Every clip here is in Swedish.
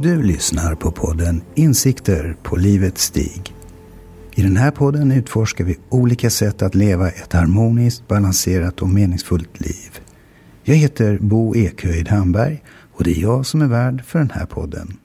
Du lyssnar på podden Insikter på livets stig. I den här podden utforskar vi olika sätt att leva ett harmoniskt, balanserat och meningsfullt liv. Jag heter Bo Ekhöjd Hamberg och det är jag som är värd för den här podden.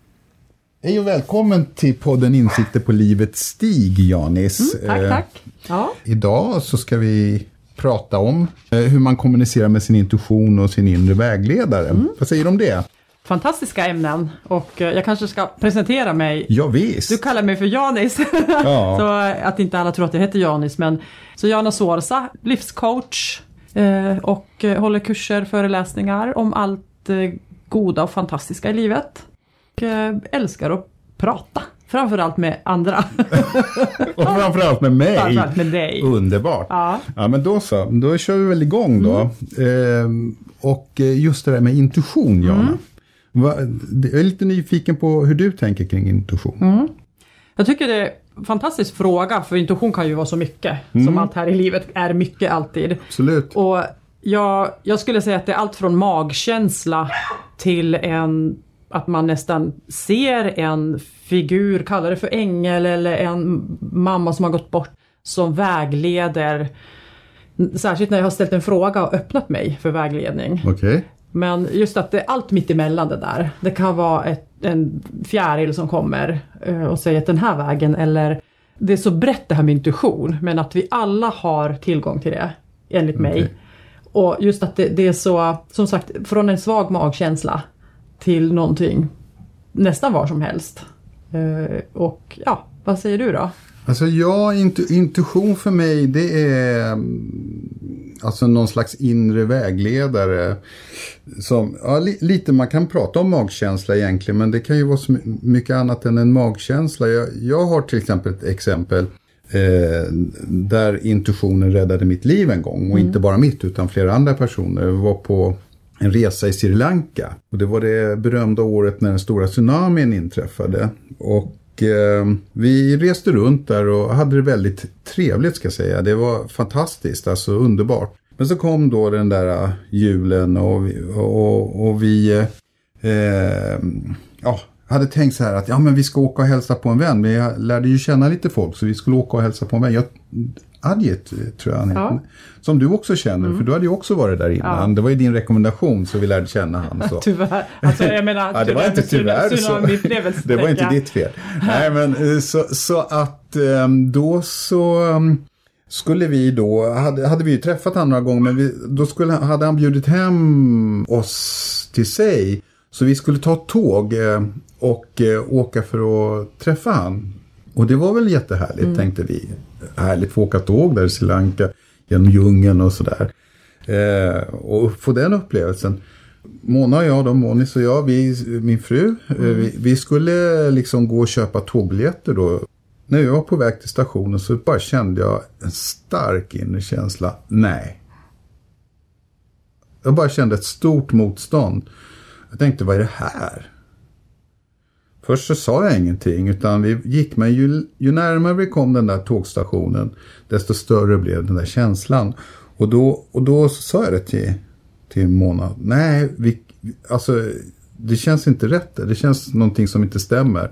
Hej och välkommen till podden Insikter på livets stig, Janis. Mm, tack, tack. Ja. Eh, idag så ska vi prata om eh, hur man kommunicerar med sin intuition och sin inre vägledare. Mm. Vad säger du om det? fantastiska ämnen och eh, jag kanske ska presentera mig. Ja, visst. Du kallar mig för Janis. Ja. så att inte alla tror att jag heter Janis. Men, så Jana Sorsa, livscoach eh, och håller kurser, föreläsningar om allt goda och fantastiska i livet. Och älskar att prata. Framförallt med andra. och framförallt med mig. Framförallt med dig. Underbart. Ja. ja, men då så. Då kör vi väl igång då. Mm. Eh, och just det där med intuition, Jana. Mm. Jag är lite nyfiken på hur du tänker kring intuition. Mm. Jag tycker det är en fantastisk fråga, för intuition kan ju vara så mycket. Mm. Som allt här i livet är mycket alltid. Absolut. Och jag, jag skulle säga att det är allt från magkänsla till en att man nästan ser en figur, kallar det för ängel eller en mamma som har gått bort, som vägleder. Särskilt när jag har ställt en fråga och öppnat mig för vägledning. Okay. Men just att det är allt mitt emellan det där. Det kan vara ett, en fjäril som kommer eh, och säger att den här vägen eller det är så brett det här med intuition men att vi alla har tillgång till det enligt okay. mig. Och just att det, det, är så, som sagt, från en svag magkänsla till någonting nästan var som helst. Eh, och ja, vad säger du då? Alltså ja, intuition för mig det är mm, alltså någon slags inre vägledare. Som, ja, li, lite man kan prata om magkänsla egentligen men det kan ju vara så mycket annat än en magkänsla. Jag, jag har till exempel ett exempel eh, där intuitionen räddade mitt liv en gång och mm. inte bara mitt utan flera andra personer. Jag var på en resa i Sri Lanka och det var det berömda året när den stora tsunamin inträffade. Och eh, vi reste runt där och hade det väldigt trevligt ska jag säga. Det var fantastiskt, alltså underbart. Men så kom då den där eh, julen och vi, och, och vi eh, eh ja, hade tänkt så här att ja, men vi ska åka och hälsa på en vän. Men jag lärde ju känna lite folk så vi skulle åka och hälsa på en vän. Jag Adjet tror jag han ja. Som du också känner, mm. för du hade ju också varit där innan. Ja. Det var ju din rekommendation så vi lärde känna han. Så. tyvärr. Alltså, jag menar, ja, det var inte tyvärr. Så. det var inte ditt fel. Nej, men eh, så, så att ehm, då så ehm, skulle vi då, hade, hade vi ju träffat honom några gånger, men vi, då skulle, hade han bjudit hem oss till sig. Så vi skulle ta tåg eh, och eh, åka för att träffa han. Och det var väl jättehärligt mm. tänkte vi. Härligt få åka tåg där i Sri Lanka genom djungeln och sådär. Eh, och få den upplevelsen. Mona och jag, då, Monis och jag, vi, min fru, eh, mm. vi, vi, skulle liksom gå och köpa tågbiljetter då. När jag var på väg till stationen så bara kände jag en stark inre känsla. Nej. Jag bara kände ett stort motstånd. Jag tänkte, vad är det här? Först så sa jag ingenting utan vi gick men ju, ju närmare vi kom den där tågstationen desto större blev den där känslan. Och då, och då sa jag det till, till Mona. Nej, vi, alltså det känns inte rätt. Det känns någonting som inte stämmer.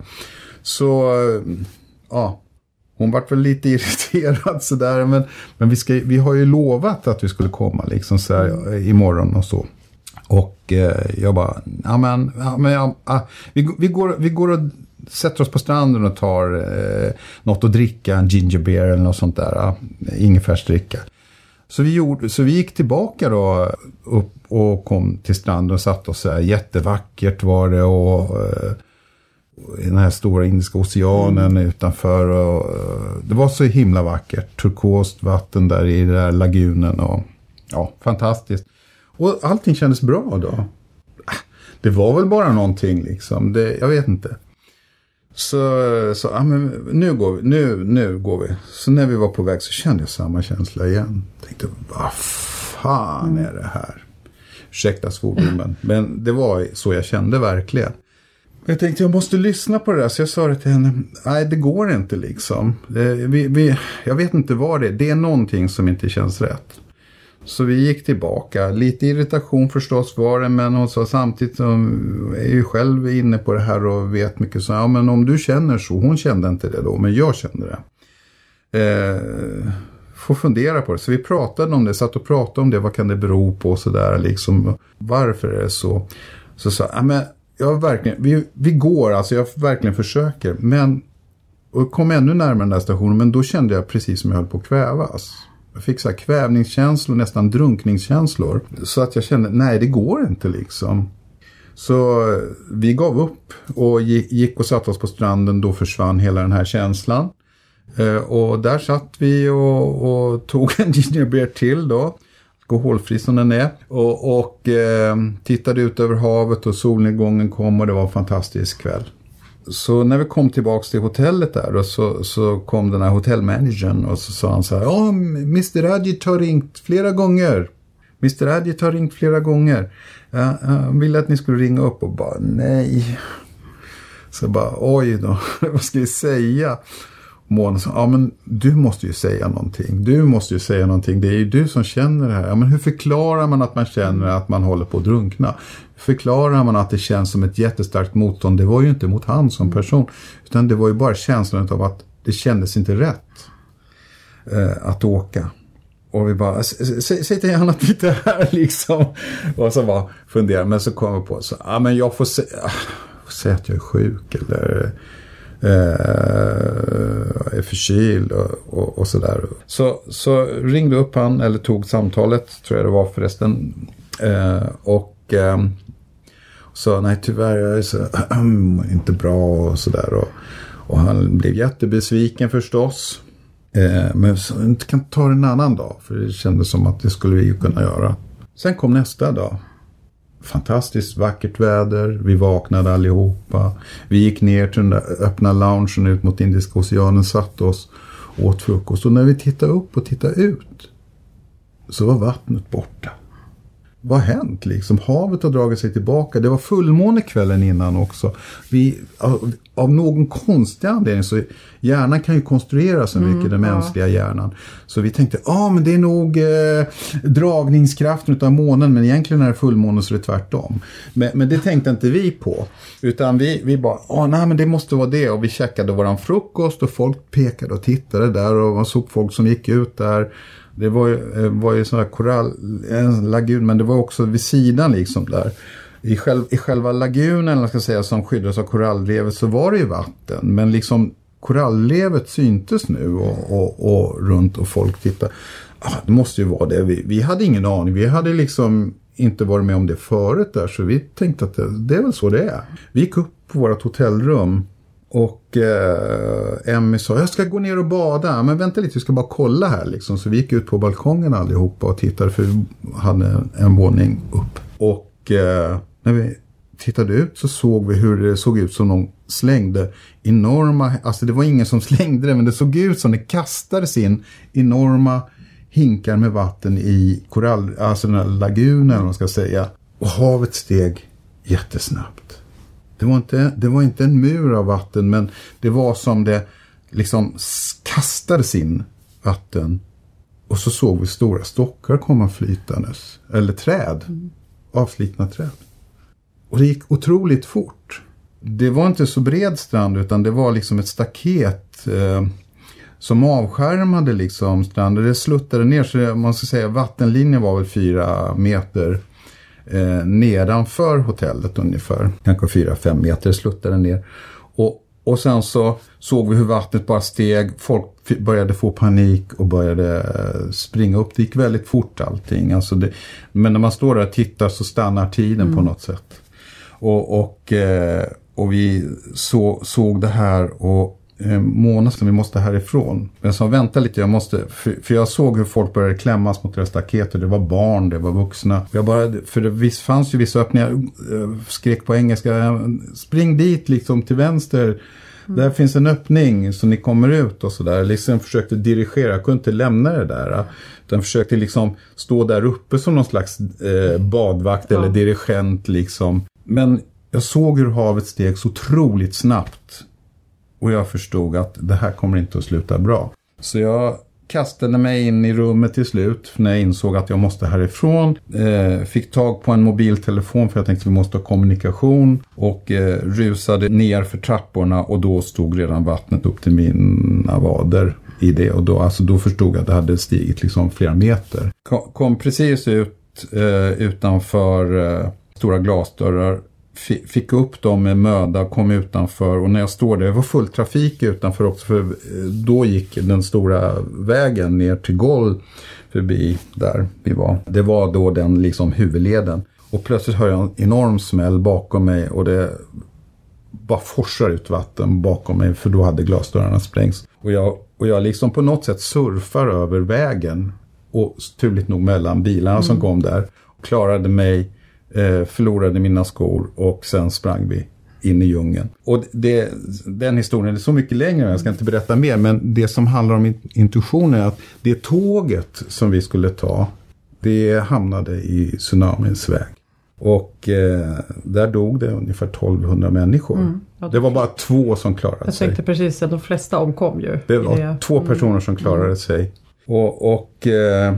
Så ja, hon vart väl lite irriterad sådär. Men, men vi, ska, vi har ju lovat att vi skulle komma liksom så här, imorgon och så. Och eh, jag bara, ja men, ja, men ja, ah, vi, vi, går, vi går och sätter oss på stranden och tar eh, något att dricka, en ginger beer eller något sånt där. Ja, ingefärsdricka. Så vi, gjorde, så vi gick tillbaka då upp och kom till stranden och satt oss där. Jättevackert var det och eh, den här stora Indiska oceanen mm. utanför. Och, eh, det var så himla vackert. Turkost vatten där i den där lagunen och ja, fantastiskt. Och allting kändes bra då. Det var väl bara någonting liksom. Det, jag vet inte. Så, så ja, men nu, går vi, nu, nu går vi. Så när vi var på väg så kände jag samma känsla igen. Tänkte, vad fan är det här? Ursäkta svordomen. Men det var så jag kände verkligen. Jag tänkte jag måste lyssna på det där. Så jag sa det till henne. Nej det går inte liksom. Det, vi, vi, jag vet inte vad det är. Det är någonting som inte känns rätt. Så vi gick tillbaka. Lite irritation förstås var det, men hon sa samtidigt hon är ju själv inne på det här och vet mycket så. Ja, men om du känner så. Hon kände inte det då, men jag kände det. Eh, får fundera på det. Så vi pratade om det, satt och pratade om det. Vad kan det bero på och sådär liksom. Varför är det så? Så sa ja, men jag verkligen, vi, vi går alltså, jag verkligen försöker. Men, och kom ännu närmare den där stationen, men då kände jag precis som jag höll på att kvävas. Jag fick så här kvävningskänslor, nästan drunkningskänslor. Så att jag kände, nej det går inte liksom. Så eh, vi gav upp och gick och satte oss på stranden. Då försvann hela den här känslan. Eh, och där satt vi och, och tog en ginger beer till då. Alkoholfri som den är. Och, och eh, tittade ut över havet och solnedgången kom och det var en fantastisk kväll. Så när vi kom tillbaks till hotellet där och så, så kom den här hotellmanagern och så sa han så här. Ja, Mr. Adjit har ringt flera gånger. Mr. Adjit har ringt flera gånger. Ja, han ville att ni skulle ringa upp och bara nej. Så jag bara oj då, vad ska vi säga? Mona sa, ja men du måste ju säga någonting. Du måste ju säga någonting. Det är ju du som känner det här. Ja men hur förklarar man att man känner att man håller på att drunkna? Förklarar man att det känns som ett jättestarkt motstånd? Det var ju inte mot han som person. Utan det var ju bara känslan av att det kändes inte rätt eh, att åka. Och vi bara, säg till honom att inte här liksom. Och så bara fundera. Men så kom vi på, så, ja men jag får säga, säga att jag är sjuk eller eh, är förkyld och, och, och sådär. Så, så ringde upp han, eller tog samtalet, tror jag det var förresten. Eh, och eh, sa nej tyvärr, jag är så, inte bra och sådär. Och, och han blev jättebesviken förstås. Eh, men så, kan ta det en annan dag, för det kändes som att det skulle vi ju kunna göra. Sen kom nästa dag fantastiskt vackert väder. Vi vaknade allihopa. Vi gick ner till den där öppna loungen ut mot Indiska oceanen, satte oss och åt frukost. Och när vi tittade upp och tittade ut så var vattnet borta vad har hänt liksom? Havet har dragit sig tillbaka. Det var fullmåne kvällen innan också. Vi, av, av, någon konstig anledning så hjärnan kan ju konstruera så mycket, mm, den mänskliga ja. hjärnan. Så vi tänkte, ja ah, men det är nog eh, dragningskraften utav månen men egentligen är det fullmåne så det är tvärtom. Men, men det tänkte inte vi på. Utan vi, vi bara, ah, nej men det måste vara det. Och vi käkade våran frukost och folk pekade och tittade där och man såg folk som gick ut där. Det var ju, eh, var ju sån här korall, en lagun, men det var också vid sidan liksom där. I, själv, I själva lagunen, jag ska säga, som skyddades av korallrevet så var det ju vatten. Men liksom korallrevet syntes nu och, och, och runt och folk tittade. Ah, det måste ju vara det. Vi, vi hade ingen aning. Vi hade liksom inte varit med om det förut där. Så vi tänkte att det, det är väl så det är. Vi gick upp på vårt hotellrum och eh, Emmy sa, jag ska gå ner och bada. Men vänta lite, vi ska bara kolla här liksom. Så vi gick ut på balkongen allihopa och tittade för vi hade en våning upp. Och eh, när vi tittade ut så såg vi hur det såg ut som någon slängde enorma, alltså det var ingen som slängde det men det såg ut som det kastades in enorma hinkar med vatten i korall, alltså den här lagunen eller vad man ska säga. Och havet steg jättesnabbt. Det var, inte, det var inte en mur av vatten men det var som det liksom kastades in vatten. Och så såg vi stora stockar komma flytandes. Eller träd. Mm. Avslitna träd. Och det gick otroligt fort. Det var inte så bred strand utan det var liksom ett staket eh, som avskärmade liksom stranden. Det sluttade ner så man ska säga vattenlinjen var väl fyra meter eh, nedanför hotellet ungefär. Kanske 4-5 meter sluttade ner. Och, och sen så såg vi hur vattnet bara steg. Folk började få panik och började eh, springa upp. Det gick väldigt fort allting. Alltså det, men när man står där och tittar så stannar tiden mm. på något sätt. Och, och, eh, och vi så, såg det här och eh, Mona vi måste härifrån. Men sa vänta lite, jag måste, för, för, jag såg hur folk började klämmas mot det staketet. Det var barn, det var vuxna. Jag bara, för det visst fanns ju vissa öppningar, eh, skrek på engelska, spring dit liksom till vänster. Mm. Där finns en öppning så ni kommer ut och sådär. Liksom försökte dirigera, jag kunde inte lämna det där. Den försökte liksom stå där uppe som någon slags eh, badvakt eller dirigent liksom. Men jag såg hur havet steg så otroligt snabbt och jag förstod att det här kommer inte att sluta bra. Så jag kastade mig in i rummet till slut när jag insåg att jag måste härifrån. Eh, fick tag på en mobiltelefon för jag tänkte att vi måste ha kommunikation. Och eh, rusade ner för trapporna och då stod redan vattnet upp till mina vader i det. Och då, alltså, då förstod jag att det hade stigit liksom flera meter. Kom, kom precis ut eh, utanför eh, stora glasdörrar fick upp dem med möda, kom utanför och när jag står där, det var full trafik utanför också för eh, då gick den stora vägen ner till Goll förbi där vi var. Det var då den liksom huvudleden. Och plötsligt hör jag en enorm smäll bakom mig och det bara forsar ut vatten bakom mig för då hade glasdörrarna sprängts. Och jag, och jag liksom på något sätt surfar över vägen och turligt nog mellan bilarna mm. som kom där. Och klarade mig eh, förlorade mina skor och sen sprang vi in i djungeln. Och det, den historien är så mycket längre, jag ska inte berätta mer, men det som handlar om intuition är att det tåget som vi skulle ta, det hamnade i tsunamins väg. Och eh, där dog det ungefär 1200 människor. Mm, det var bara två som klarade sig. Jag tänkte precis att de flesta omkom ju. Det var det. två personer mm. som klarade mm. sig. Och, och eh,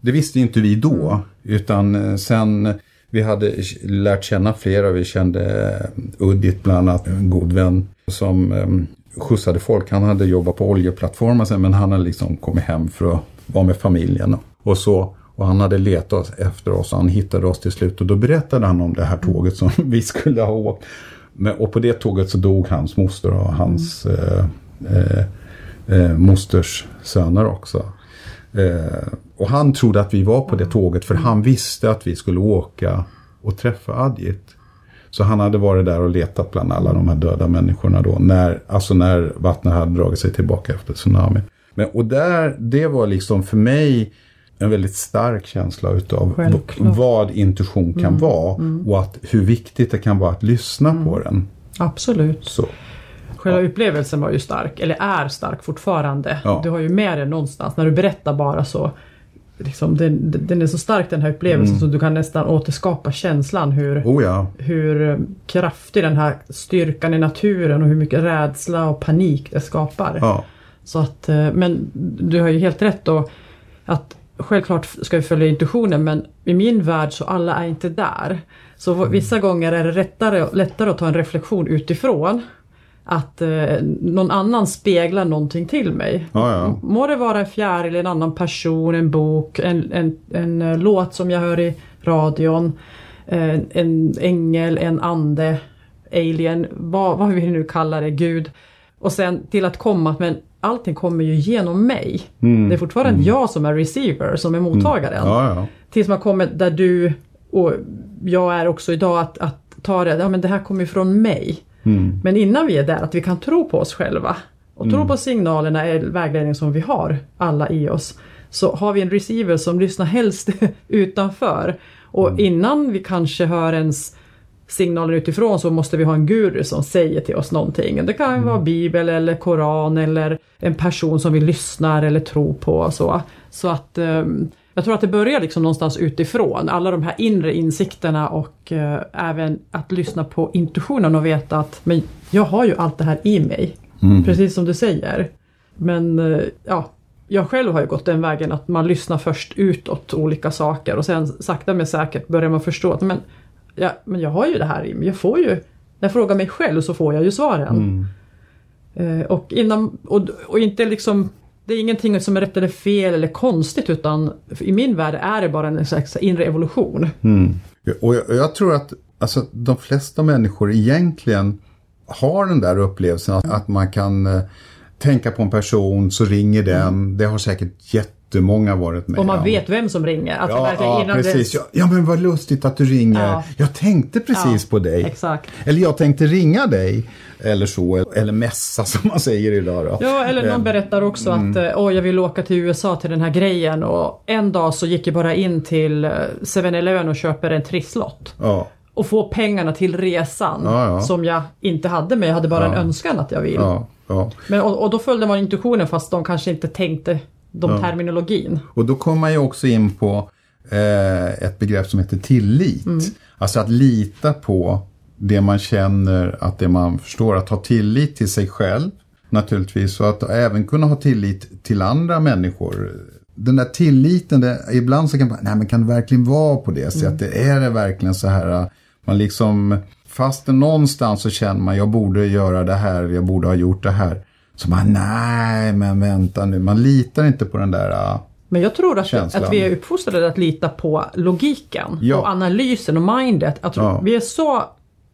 det visste inte vi då. Mm. Utan eh, sen vi hade lärt känna flera. Vi kände eh, Uddit bland annat, en god vän som ehm, skjutsade folk. Han hade jobbat på oljeplattformar sen men han hade liksom kommit hem för att vara med familjen. Och så och han hade letat efter oss och han hittade oss till slut. Och då berättade han om det här tåget som vi skulle ha åkt. Men, och på det tåget så dog hans moster och hans mm. eh, eh, eh, mosters söner också. Eh, och han trodde att vi var på det tåget för han visste att vi skulle åka och träffa Adjit. Så han hade varit där och letat bland alla de här döda människorna då. När, alltså när vattnet hade dragit sig tillbaka efter tsunamin. Men, och där, det var liksom för mig en väldigt stark känsla utav Självklart. vad intuition kan mm, vara. Mm. Och att hur viktigt det kan vara att lyssna mm. på den. Absolut. Så. Själva ja. upplevelsen var ju stark, eller är stark fortfarande. Ja. Du har ju med det någonstans. När du berättar bara så Liksom, den, den är så stark den här upplevelsen mm. så du kan nästan återskapa känslan hur, oh ja. hur eh, kraftig den här styrkan i naturen och hur mycket rädsla och panik det skapar. Ja. Så att, eh, men du har ju helt rätt då att självklart ska vi följa intuitionen men i min värld så alla är inte där. Så mm. vissa gånger är det lättare, lättare att ta en reflektion utifrån att eh, någon annan speglar någonting till mig. Ja, ja. Må det vara en fjäril, en annan person, en bok, en, en, en, en låt som jag hör i radion, en, eh, en ängel, en ande, alien, vad, vad vi nu kallar det, Gud. Och sen till att komma, men allting kommer ju genom mig. Mm. Det är fortfarande mm. jag som är receiver, som är mottagaren. Mm. Ja, ja. Tills man kommer där du och jag är också idag att, att ta det, ja men det här kommer från mig. Mm. Men innan vi är där, att vi kan tro på oss själva och tro mm. på signalerna, eller vägledning som vi har alla i oss. Så har vi en receiver som lyssnar helst utanför. Och mm. innan vi kanske hör ens signaler utifrån så måste vi ha en guru som säger till oss någonting. Det kan mm. vara bibel eller koran eller en person som vi lyssnar eller tror på. Så, så att um, jag tror att det börjar liksom någonstans utifrån, alla de här inre insikterna och eh, även att lyssna på intuitionen och veta att men jag har ju allt det här i mig. Mm. Precis som du säger. Men eh, ja, jag själv har ju gått den vägen att man lyssnar först utåt olika saker och sen sakta men säkert börjar man förstå att men, ja, men jag har ju det här i mig. Jag får ju, när jag frågar mig själv så får jag ju svaren. Mm. Eh, och, innan, och, och inte liksom det är ingenting som är rätt eller fel eller konstigt utan i min värld är det bara en slags inre evolution. Mm. Och jag, jag, tror att alltså, de flesta människor egentligen har den där upplevelsen att, att man kan eh, tänka på en person så ringer den. Mm. Det har säkert jättemånga varit med Och man vet vem som ringer. Alltså ja, ja precis. Det... Ja, men vad lustigt att du ringer. Ja. Jag tänkte precis ja, på dig. Exakt. Eller jag tänkte ringa dig. Eller så, eller mässa som man säger idag då. Ja, eller någon eh, berättar också mm. att åh, jag vill åka till USA till den här grejen och en dag så gick jag bara in till 7-Eleven och köper en trisslott. Ja. Och få pengarna till resan ja, ja. som jag inte hade men jag hade bara en önskan att jag vill. Men, och, och, då följde man intuitionen fast de kanske inte tänkte de terminologin. Och då kommer man ju också in på eh, ett begrepp som heter tillit. Mm. Alltså att lita på det man känner, att det man förstår, att ha tillit till sig själv naturligtvis och att även kunna ha tillit till andra människor. Den där tilliten, det, ibland så kan man, nej men kan det verkligen vara på det sättet? Är det verkligen så här, man liksom, fast någonstans så känner man, jag borde göra det här, jag borde ha gjort det här. Så man, nej men vänta nu, man litar inte på den där Men jag tror att, Känslan. att vi är uppfostrade att lita på logiken Ja. och analysen och mindet. Att Ja. Vi är så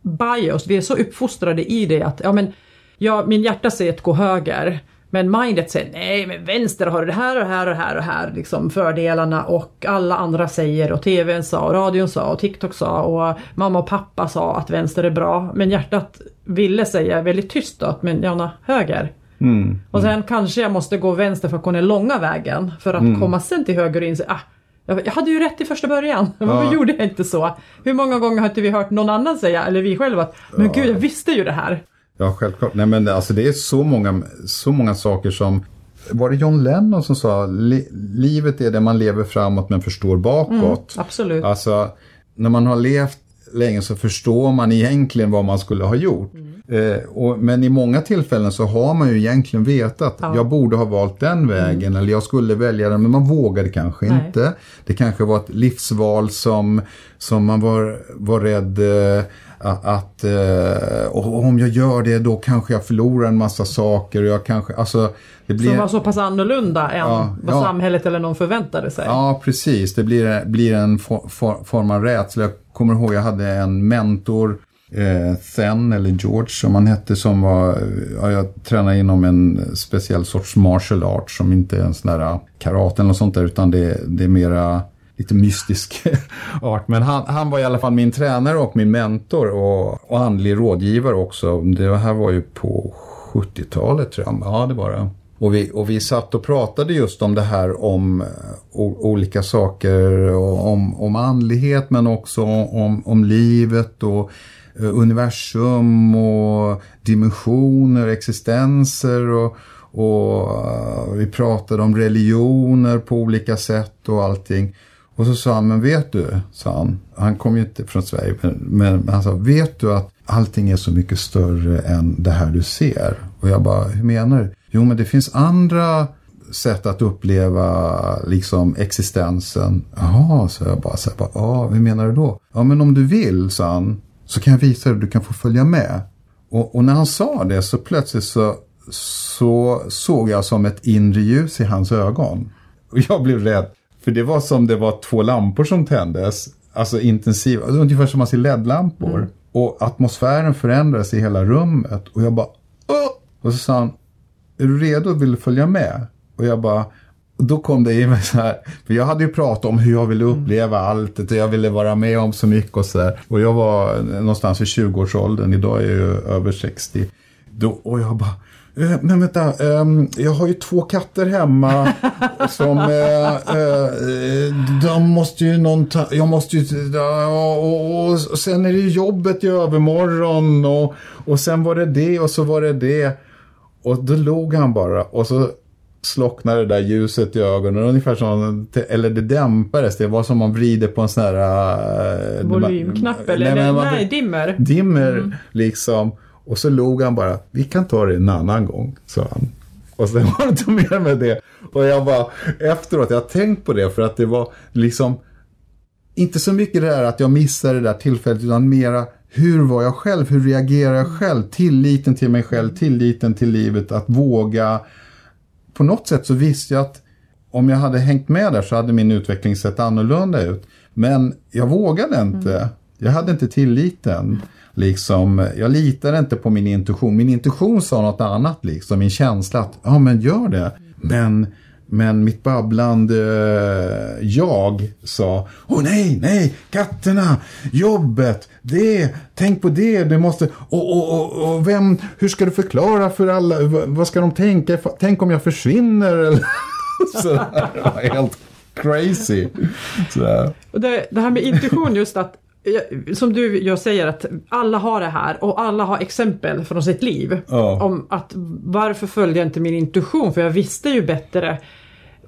biased, vi är så uppfostrade i det att ja, men, ja, min hjärta säger att gå höger. Men mindet säger nej, men vänster har du det här och det här och det här och här. Liksom fördelarna och alla andra säger och tvn sa och radion sa och TikTok sa och mamma och pappa sa att vänster är bra. Men hjärtat ville säga väldigt tyst då att men Jana, höger. Mm. Och sen kanske jag måste gå vänster för att gå den långa vägen. För att Mm. komma sen till höger och inse ah, jag hade ju rätt i första början. Varför Ja. gjorde jag inte så? Hur många gånger har inte vi hört någon annan säga, eller vi själva, att men gud jag visste ju det här. Ja, självklart. Nej, men alltså det är så många, så många saker som... Var det John Lennon som sa li, livet är det man lever framåt men förstår bakåt? Absolut. Alltså, när man har levt länge så förstår man egentligen vad man skulle ha gjort. Eh, och, men i många tillfällen så har man ju egentligen vetat. Ja. Jag borde ha valt den vägen eller jag skulle välja den men man vågade kanske Nej. inte. Det kanske var ett livsval som, som man var, var rädd eh, att, eh, om jag gör det då kanske jag förlorar en massa saker. Och jag kanske, alltså, det blir, Som var så pass annorlunda än Ja, vad ja. samhället eller någon förväntade sig. Ja, precis. Det blir, blir en for, for, form av rädsla. Jag kommer ihåg jag hade en mentor, eh, Then, eller George som han hette, som var, ja, jag tränade inom en speciell sorts martial art som inte är en sån där karate eller något sånt där, utan det, det är mera lite mystisk art. Men han, han var i alla fall min tränare och min mentor och, och andlig rådgivare också. Det här var ju på 70-talet tror jag. Ja, det var det. Och vi, och vi satt och pratade just om det här om o, olika saker, och om, om andlighet men också om, om livet och Eh, universum och dimensioner, existenser och, och eh, vi pratade om religioner på olika sätt och allting. Och så sa han, men vet du, sa han, han kom ju inte från Sverige, men, men han sa, vet du att allting är så mycket större än det här du ser? Och jag bara, hur menar du? Jo, men det finns andra sätt att uppleva liksom existensen. Jaha, sa jag bara, så jag bara, ja, hur menar du då? Ja, men om du vill, sa han, så kan jag visa dig, du kan få följa med. Och, och när han sa det så plötsligt så, så såg jag som ett inre ljus i hans ögon. Och jag blev rädd. För det var som det var två lampor som tändes. Alltså intensiva, alltså ungefär som man ser LED-lampor. Och atmosfären förändrades i hela rummet. Och jag bara Åh! Och så sa han, är du redo? Vill du följa med? Och jag bara, och då kom det i mig så här, för jag hade ju pratat om hur jag ville uppleva allt, och jag ville vara med om så mycket och så där. Och jag var någonstans i 20-årsåldern, idag är jag ju över 60. Då, och jag bara, eh, men vänta, ehm, jag har ju två katter hemma som, eh, eh, de måste ju någon ta, jag måste ju, och sen är det ju jobbet i övermorgon och, och sen var det det och så var det det. Och då log han bara och så slocknade det där ljuset i ögonen. Ungefär som, eller det dämpades. Det var som man vrider på en sån här... eh, Volymknapp eller nej, men man- nej, dimmer. dimmer liksom. Och så log han bara, vi kan ta det en annan gång, sa han. Och sen var det inte mer med det. Och jag bara, efteråt, jag har tänkt på det för att det var liksom, inte så mycket det där att jag missade det där tillfället, utan mera hur var jag själv, hur reagerar jag själv, tilliten till mig själv, tilliten till livet, att våga. På något sätt så visste jag att om jag hade hängt med där så hade min utveckling sett annorlunda ut. Men jag vågade inte. Jag hade inte tilliten. Liksom, jag litade inte på min intuition. Min intuition sa något annat, liksom, min känsla att ja men gör det. Men, men mitt babblande eh, jag sa åh nej, nej, katterna, jobbet, det, tänk på det, du måste, och, och, och, och vem, hur ska du förklara för alla, vad, ska de tänka, tänk om jag försvinner eller sådär. Det var helt crazy. Sådär. Och det, det här med intuition just att som du jag säger att alla har det här och alla har exempel från sitt liv. Ja. Om att varför följde jag inte min intuition för jag visste ju bättre.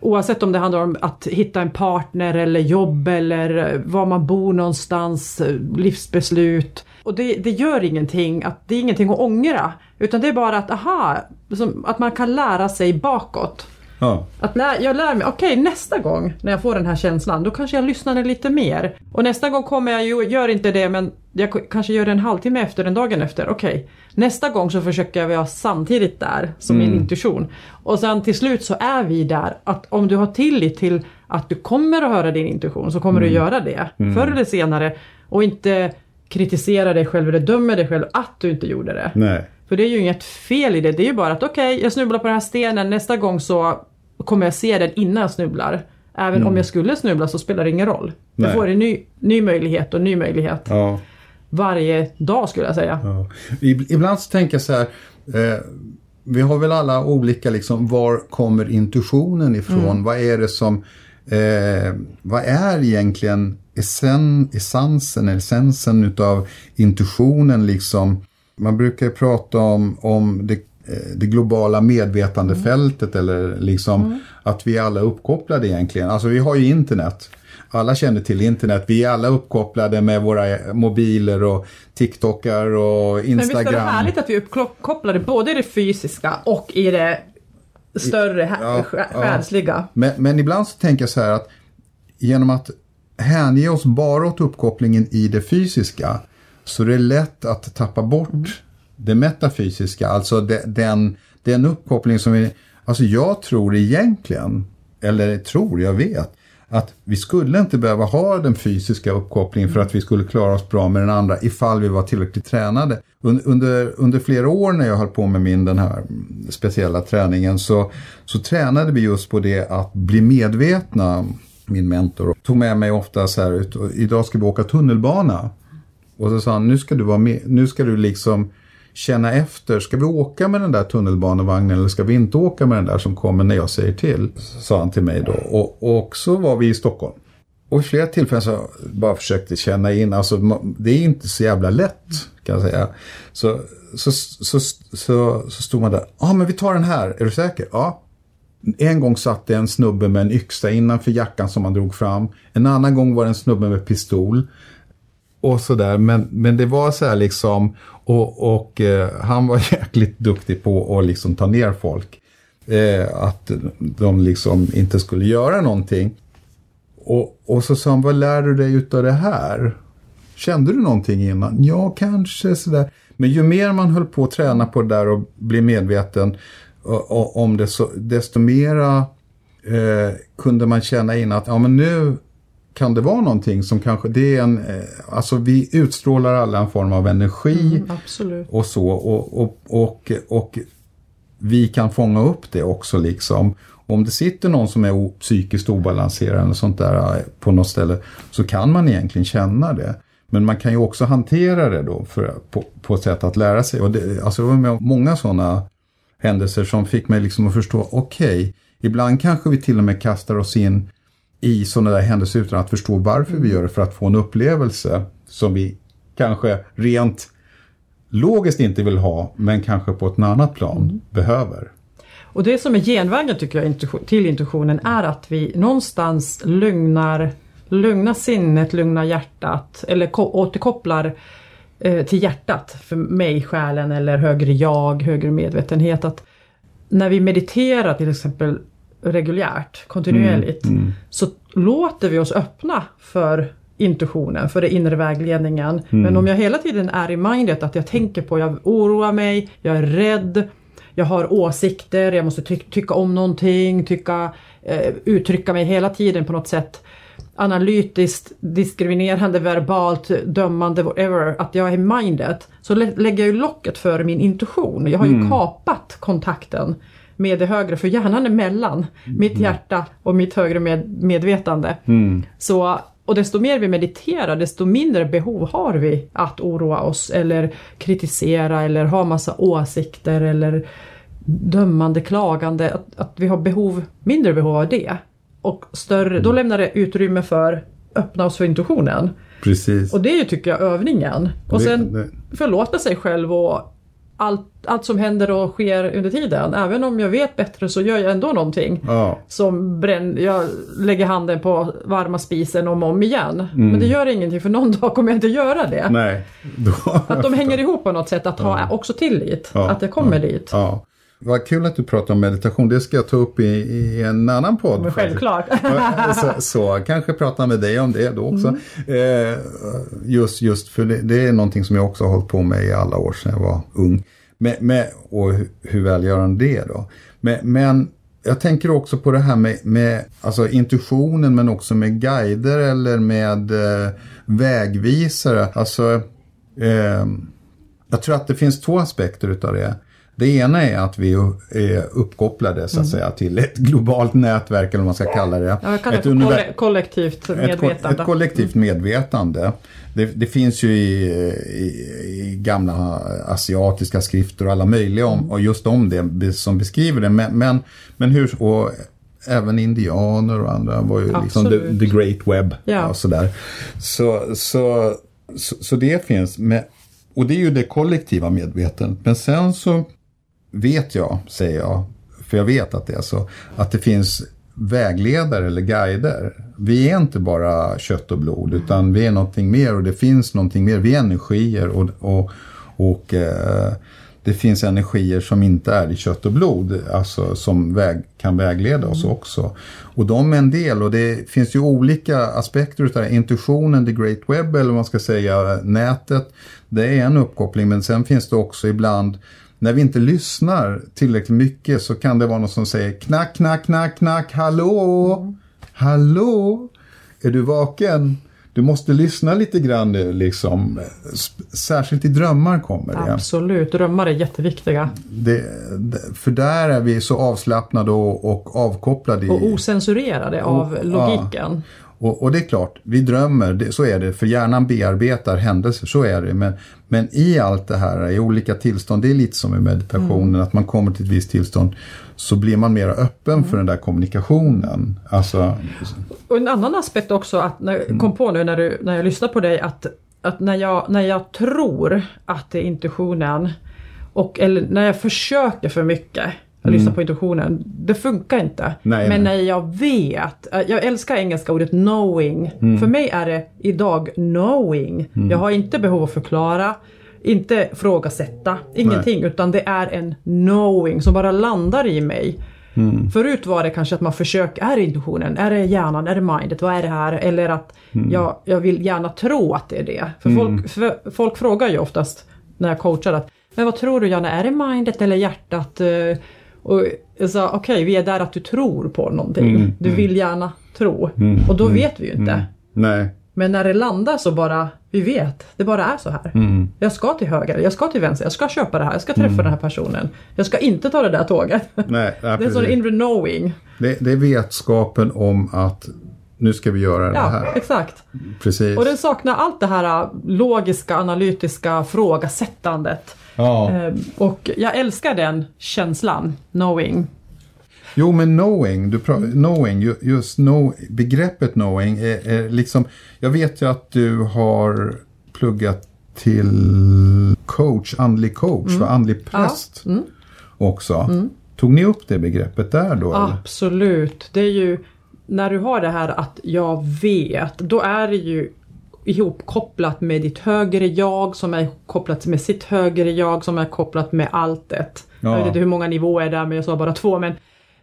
Oavsett om det handlar om att hitta en partner eller jobb eller var man bor någonstans, livsbeslut. Och det, det gör ingenting, att, det är ingenting att ångra. Utan det är bara att, aha, som, att man kan lära sig bakåt. Ja. Att lä, jag lär mig, okej nästa gång när jag får den här känslan, då kanske jag lyssnar lite mer. Och nästa gång kommer jag ju, gör inte det men jag kanske gör det en halvtimme efter, en dagen efter. Okej, nästa gång så försöker jag vara samtidigt där som min intuition. Och sen till slut så är vi där att om du har tillit till att du kommer att höra din intuition så kommer du göra det. Förr eller senare. Och inte kritisera dig själv eller döma dig själv att du inte gjorde det. Nej. För det är ju inget fel i det. Det är ju bara att okej, jag snubblar på den här stenen. Nästa gång så kommer jag se den innan jag snubblar. Även om jag skulle snubbla så spelar det ingen roll. Jag Nej. får en ny, ny möjlighet och ny möjlighet. Ja. Varje dag skulle jag säga. Ja. Ib- Ibland så tänker jag så här. Eh, vi har väl alla olika liksom, var kommer intuitionen ifrån? Vad är det som, eh, vad är egentligen essen, essensen, essensen utav intuitionen liksom? Man brukar ju prata om, om det, eh, det globala medvetandefältet eller liksom att vi alla är uppkopplade egentligen. Alltså vi har ju internet. Alla känner till internet. Vi är alla uppkopplade med våra mobiler och TikTokar och Men visst är Instagram. det härligt att vi är uppkopplade både i det fysiska och i det större, Ja, här, ja. själsliga. Men, men ibland så tänker jag så här att genom att hänge oss bara åt uppkopplingen i det fysiska så är det lätt att tappa bort Mm. det metafysiska, alltså de, den, den uppkoppling som vi... Alltså jag tror egentligen, eller tror, jag vet, att vi skulle inte behöva ha den fysiska uppkopplingen för att vi skulle klara oss bra med den andra ifall vi var tillräckligt tränade. Under, under flera år när jag höll på med min den här speciella träningen så, så tränade vi just på det att bli medvetna. Min mentor tog med mig ofta så här ut, idag ska vi åka tunnelbana. Och så sa han, nu ska du vara med, nu ska du liksom känna efter, ska vi åka med den där tunnelbanevagnen eller ska vi inte åka med den där som kommer när jag säger till? Sa han till mig då. Och, och så var vi i Stockholm. Och i flera tillfällen så bara försökte känna in, alltså det är inte så jävla lätt kan jag säga. Så, så, så, så, så stod man där, ja ah, men vi tar den här, är du säker? Ja. En gång satt det en snubbe med en yxa innanför jackan som han drog fram. En annan gång var det en snubbe med pistol och sådär. Men, men det var så här liksom, och, och eh, han var jäkligt duktig på att liksom ta ner folk. Eh, att de liksom inte skulle göra någonting. Och, och så sa han, vad lär du dig utav det här? Kände du någonting innan? Ja, kanske sådär. Men ju mer man höll på att träna på det där och bli medveten och, och, om det, så, desto mera eh, kunde man känna in att ja, men nu kan det vara någonting som kanske, det är en, eh, alltså vi utstrålar alla en form av energi Absolut. och så och, och, och, och vi kan fånga upp det också liksom. Om det sitter någon som är psykiskt obalanserad eller sånt där eh, på något ställe så kan man egentligen känna det. Men man kan ju också hantera det då för, på, på ett sätt att lära sig. Och det, alltså jag var med om många sådana händelser som fick mig liksom att förstå, okej, ibland kanske vi till och med kastar oss in i sådana där händelser utan att förstå varför vi gör det för att få en upplevelse som vi kanske rent logiskt inte vill ha men kanske på ett annat plan behöver. Och det som är genvägen tycker jag till intuitionen är att vi någonstans lugnar, lugnar sinnet, lugnar hjärtat eller ko- återkopplar eh, till hjärtat för mig, själen eller högre jag, högre medvetenhet. Att när vi mediterar till exempel reguljärt, kontinuerligt, så låter vi oss öppna för intuitionen, för den inre vägledningen. Men om jag hela tiden är i mindet att jag tänker på, jag oroar mig, jag är rädd, jag har åsikter, jag måste ty- tycka om någonting, tycka, eh, uttrycka mig hela tiden på något sätt analytiskt, diskriminerande, verbalt, dömande, whatever, att jag är mindet. Så lä- lägger jag ju locket för min intuition. Jag har ju kapat kontakten med det högre, för hjärnan är mellan mitt hjärta och mitt högre med- medvetande. Så, och desto mer vi mediterar, desto mindre behov har vi att oroa oss eller kritisera eller ha massa åsikter eller dömande, klagande. Att, att vi har behov, mindre behov av det. Och större, då lämnar det utrymme för öppna oss för intuitionen. Precis. Och det är ju, tycker jag, övningen. Och Det- sen det- förlåta sig själv och allt, allt som händer och sker under tiden. Även om jag vet bättre så gör jag ändå någonting. Ja. Som bränn, jag lägger handen på varma spisen om och om igen. Mm. Men det gör ingenting för någon dag kommer jag inte göra det. Nej. Då, Att de hänger ihop på något sätt, att ha också tillit. Ja, Att det kommer dit. ja. Vad kul att du pratar om meditation. Det ska jag ta upp i, i en annan podd. Men självklart. så, så kanske prata med dig om det då också. Mm. Eh, just, just för det, det är någonting som jag också har hållit på med i alla år sedan jag var ung. Med, med, och hur, hur välgörande det är då. Men, men jag tänker också på det här med, med alltså intuitionen men också med guider eller med eh, vägvisare. Alltså, eh, jag tror att det finns två aspekter utav det. Det ena är att vi är uppkopplade så att säga till ett globalt nätverk eller vad man ska kalla det. Ja, kallar Ett kolle- kollektivt ett, ko- medvetande. ett kollektivt medvetande. Det, det finns ju i, i, i gamla asiatiska skrifter och alla möjliga om, och just om det som beskriver det. Men, men, men hur, och även indianer och andra var ju liksom the, Absolut. the great web. Ja. Och sådär. Så, så, så, så det finns. Men, och det är ju det kollektiva medvetandet. Men sen så vet jag, säger jag, för jag vet att det är så, att det finns vägledare eller guider. Vi är inte bara kött och blod utan vi är någonting mer och det finns någonting mer. Vi är energier och, och, och eh, det finns energier som inte är i kött och blod, alltså som väg, kan vägleda oss också. Och de är en del och det finns ju olika aspekter utav. Intuitionen, the great web eller vad man ska säga, nätet. Det är en uppkoppling men sen finns det också ibland när vi inte lyssnar tillräckligt mycket så kan det vara någon som säger knack, knack, knack, knack, hallå, hallå, är du vaken? Du måste lyssna lite grann nu liksom. Särskilt i drömmar kommer det. Absolut, drömmar är jätteviktiga. det, för där är vi så avslappnade och, och avkopplade. i- Och osensurerade av ja. logiken. Och, och det är klart, vi drömmer, det, så är det, för hjärnan bearbetar händelser, så är det. Men, men i allt det här, i olika tillstånd, det är lite som i meditationen, att man kommer till ett visst tillstånd, så blir man mer öppen för den där kommunikationen. Alltså, Och en annan aspekt också, att när, Mm. kom på nu när, du, när jag lyssnar på dig, att, att när, jag, när jag tror att det är intuitionen, och, eller när jag försöker för mycket att lyssna på intuitionen, det funkar inte. Mm. Nej, Men nej. när jag vet, eh, jag älskar engelska ordet knowing. Mm. För mig är det idag knowing. Jag har inte behov att förklara, inte frågasätta, ingenting. Utan det är en knowing som bara landar i mig. Mm. Förut var det kanske att man försöker, är det intuitionen, är det hjärnan, är det mindet, vad är det här? Eller att Mm. jag, jag vill gärna tro att det är det. För, folk, för folk frågar ju oftast när jag coachar att men vad tror du Janne, är det mindet eller hjärtat? Och jag sa okej, vi är där att du tror på någonting. Mm, du vill gärna tro. Mm, Och då mm, vet vi ju inte. nej. Men när det landar så bara, vi vet, det bara är så här. Mm. Jag ska till höger, jag ska till vänster, jag ska köpa det här, jag ska träffa den här personen. Jag ska inte ta det där tåget. Nej, ja, det är en sån precis. inre knowing. det, det är vetskapen om att nu ska vi göra det Ja, här. exakt. Precis. Och den saknar allt det här äh, logiska, analytiska frågasättandet. Ja. Ehm, Och jag älskar den känslan, knowing. Jo, men knowing, du knowing ju- just know, begreppet knowing är, är liksom, jag vet ju att du har pluggat till coach, andlig coach, för andlig präst Mm. också. Tog ni upp det begreppet där då? eller? Absolut. Det är ju när du har det här att jag vet, då är det ju ihopkopplat med ditt högre jag som är kopplat med sitt högre jag som är kopplat med alltet. Jag Ja. vet inte hur många nivåer det är men jag sa bara två men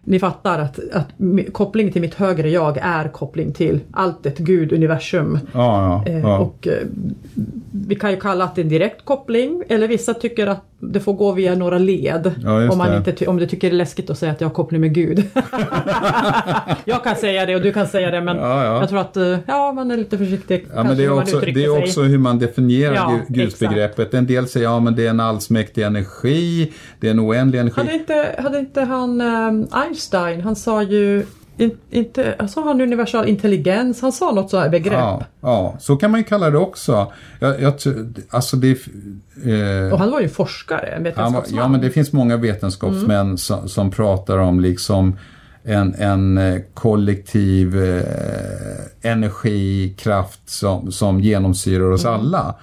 ni fattar att, att koppling till mitt högre jag är koppling till alltet, Gud, universum. Ja, ja, Eh, ja. Och eh, vi kan ju kalla det en direkt koppling eller vissa tycker att det får gå via några led. Ja, om, man det. inte om du tycker det är läskigt att säga att jag har koppling med Gud. jag kan säga det och du kan säga det men Ja, ja. jag tror att eh, ja, man är lite försiktig. Ja, men det är också, det är också hur man definierar gudsbegreppet. En del säger ja men det är en allsmäktig energi, det är en oändlig energi. Hade inte, hade inte han eh, Einstein, han sa ju in, inte, sa han universal intelligens? Han sa något så här begrepp. Ja, ja, så kan man ju kalla det också. Jag, jag, alltså det, eh, Och han var ju forskare, en han var- vetenskapsman. ja, men det finns många vetenskapsmän som, som pratar om liksom en, en eh, kollektiv eh, energikraft som, som genomsyrar oss alla.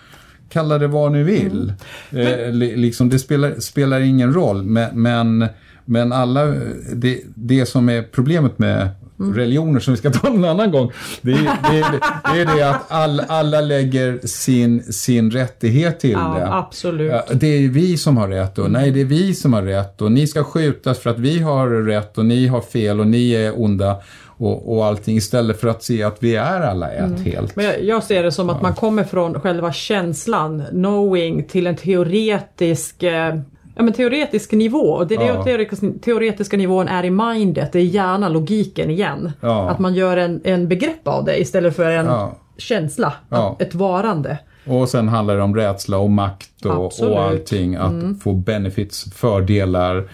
kalla det vad ni vill. Eh, li- liksom, det spelar, spelar ingen roll. Men, men, men alla, det, det som är problemet med religioner som vi ska ta en annan gång. Det är det, är, det, är det att all, alla lägger sin, sin rättighet till Ja, det. absolut. Ja, det är vi som har rätt och nej, det är vi som har rätt och ni ska skjutas för att vi har rätt och ni har fel och ni är onda och, och allting istället för att se att vi är alla ett helt. Men jag, jag ser det som att man kommer från själva känslan, knowing, till en teoretisk eh, Ja, men teoretisk nivå, och det är Ja. det teoretiska, nivån är i mindet, det är hjärnan, logiken igen. Ja. Att man gör en, en begrepp av det istället för en Ja. känsla, ett varande. Och sen handlar det om rädsla och makt och. Mm. och allting. Att få benefits, fördelar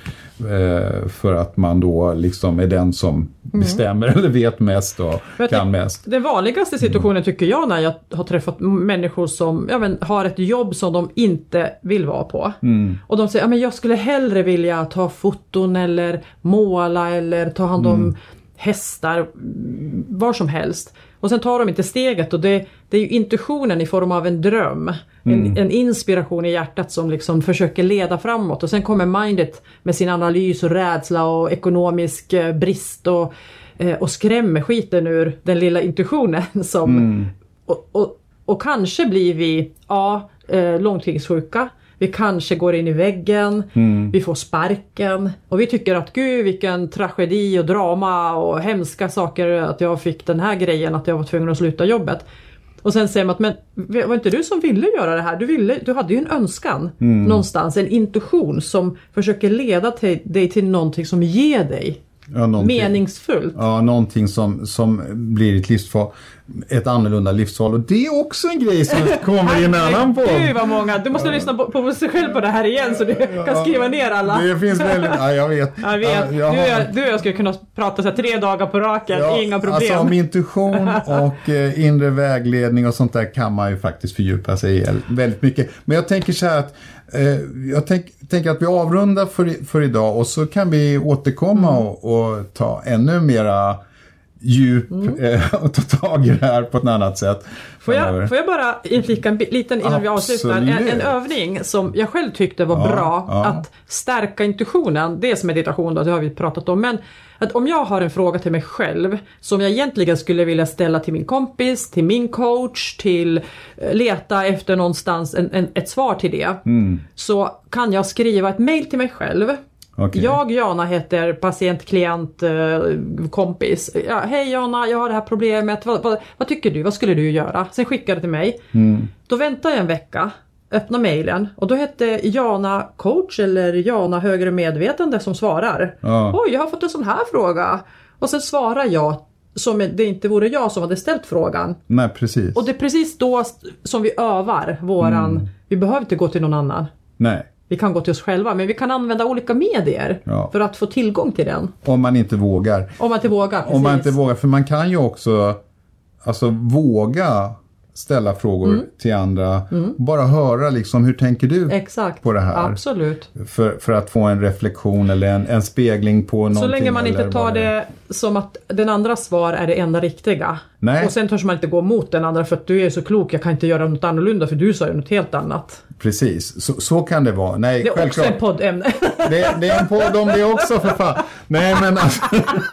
för att man då liksom är den som bestämmer eller vet mest och Mm. Kan tyck- mest. Den vanligaste situationen tycker jag när jag har träffat människor som ja, men, har ett jobb som de inte vill vara på. Och de säger att ja, jag skulle hellre vilja ta foton eller måla eller ta hand om hästar, mm, var som helst. Och sen tar de inte steget och det, det är ju intuitionen i form av en dröm. En, en inspiration i hjärtat som liksom försöker leda framåt och sen kommer mindet med sin analys och rädsla och ekonomisk eh, brist och, eh, och skrämmer skiten ur den lilla intuitionen som och, och, och kanske blir vi ja, eh, långtidssjuka. Vi kanske går in i väggen, vi får sparken och vi tycker att gud vilken tragedi och drama och hemska saker att jag fick den här grejen att jag var tvungen att sluta jobbet. Och sen säger man att men var inte du som ville göra det här? Du, ville, du hade ju en önskan någonstans, en intuition som försöker leda till, dig till någonting som ger dig Ja, meningsfullt. Ja, någonting som, som blir ett livsval. Ett annorlunda livsval. Och det är också en grej som kommer i en annan Gud podd. vad många! Du måste lyssna på, på sig själv på det här igen så du kan skriva ner alla. Det finns väldigt... Ja, jag vet. Jag vet, Ja, du, jag och jag, du och jag skulle kunna prata så här tre dagar på raken, Ja, inga problem. Alltså om intuition och eh, inre vägledning och sånt där kan man ju faktiskt fördjupa sig i väldigt mycket. Men jag tänker så här att eh, jag tänk, tänker att vi avrundar för, för idag och så kan vi återkomma Mm. och, och ta ännu mera djup Mm. eh, och ta tag i det här på ett annat sätt. Får jag, får jag bara inflika en liten innan vi avslutar? En, Absolut. en övning som jag själv tyckte var Ja, bra ja. att stärka intuitionen. Det är meditation då, det har vi pratat om. Men att om jag har en fråga till mig själv som jag egentligen skulle vilja ställa till min kompis, till min coach, till eh, leta efter någonstans en, en, ett svar till det. Mm. Så kan jag skriva ett mail till mig själv. Okej. Jag, Jana, heter patient, klient, eh, kompis. Ja, Hej Jana, jag har det här problemet. Vad, vad, vad tycker du? Vad skulle du göra? Sen skickar det till mig. Mm. Då väntar jag en vecka, öppnar mailen och då hette Jana coach eller Jana högre medvetande som svarar. Ja. Oj, jag har fått en sån här fråga. Och sen svarar jag som det inte vore jag som hade ställt frågan. Nej, precis. Och det är precis då som vi övar våran... Mm. Vi behöver inte gå till någon annan. Nej, Vi kan gå till oss själva men vi kan använda olika medier Ja. för att få tillgång till den. om man inte vågar. Om man inte vågar. Om man precis. inte vågar, för man kan ju också alltså, våga ställa frågor Mm. till andra. Bara höra liksom, hur tänker du Exakt. på det här? Absolut. För, för att få en reflektion eller en, en spegling på någonting. Så länge man inte tar vad det som att den andras svar är det enda riktiga. Nej. Och sen törs man inte gå emot den andra för att du är så klok, jag kan inte göra något annorlunda för du sa ju något helt annat. Precis, så, så kan det vara. Nej, Det är självklart. också en poddämne. Det, det är en podd om det också för fan. Nej men alltså,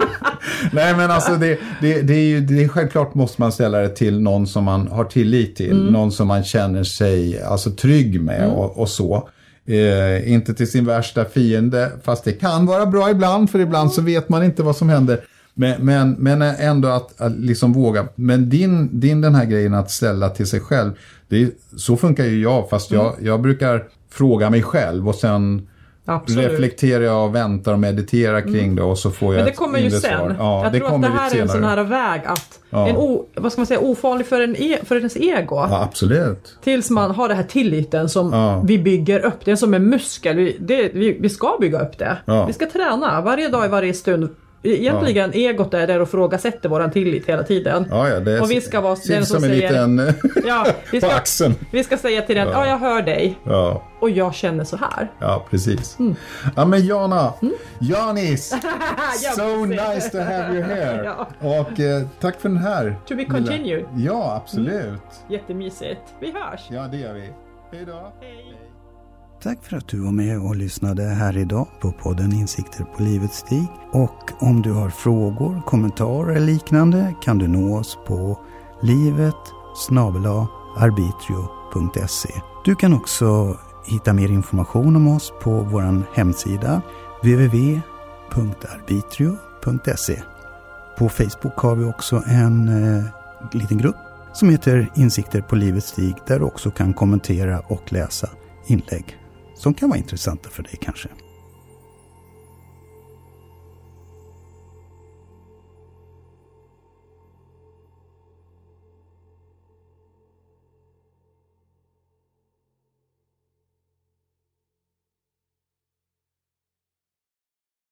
nej, men alltså det, det, det är ju det är självklart måste man ställa det till någon som man har tillit till. Mm. Någon som man känner sig alltså, trygg med och, och så. Eh, inte till sin värsta fiende, fast det kan vara bra ibland för ibland så vet man inte vad som händer. Men, men, men ändå att, att liksom våga. Men din, din den här grejen att ställa till sig själv, det är, så funkar ju jag fast jag, jag brukar fråga mig själv och sen Absolut. Mm. reflekterar jag och väntar och mediterar kring det och så får jag Men det kommer ju sen. Ja, jag det tror att det här är en sån här väg att, Ja. en o, vad ska man säga, ofarlig för, en e, för ens ego. Ja, absolut. Tills man har den här tilliten som Ja. vi bygger upp. Det är som en muskel. Vi, det, vi, vi ska bygga upp det. Vi ska träna varje dag i varje stund. Egentligen egot är där och frågasätter våran tillit hela tiden. Ja, ja, det är Och vi ska vara den som som säger- liten Ja, vi på ska, axeln. vi ska säga till den, ja. jag hör dig Ja, och jag känner så här. ja, precis. Mm. Ja, men Jana, Janis, Ja, so nice to have you here. Ja. Och eh, tack för den här. To be continued. Ja, absolut. Jättemysigt. Vi hörs! Ja, det gör vi. Hej då. Tack för att du var med och lyssnade här idag på podden Insikter på livets stig. Och om du har frågor, kommentarer eller liknande kan du nå oss på livet arbitrio.se. Du kan också hitta mer information om oss på vår hemsida www.arbitrio.se. På Facebook har vi också en eh, liten grupp som heter Insikter på livets stig där du också kan kommentera och läsa inlägg som kan vara intressanta för dig kanske.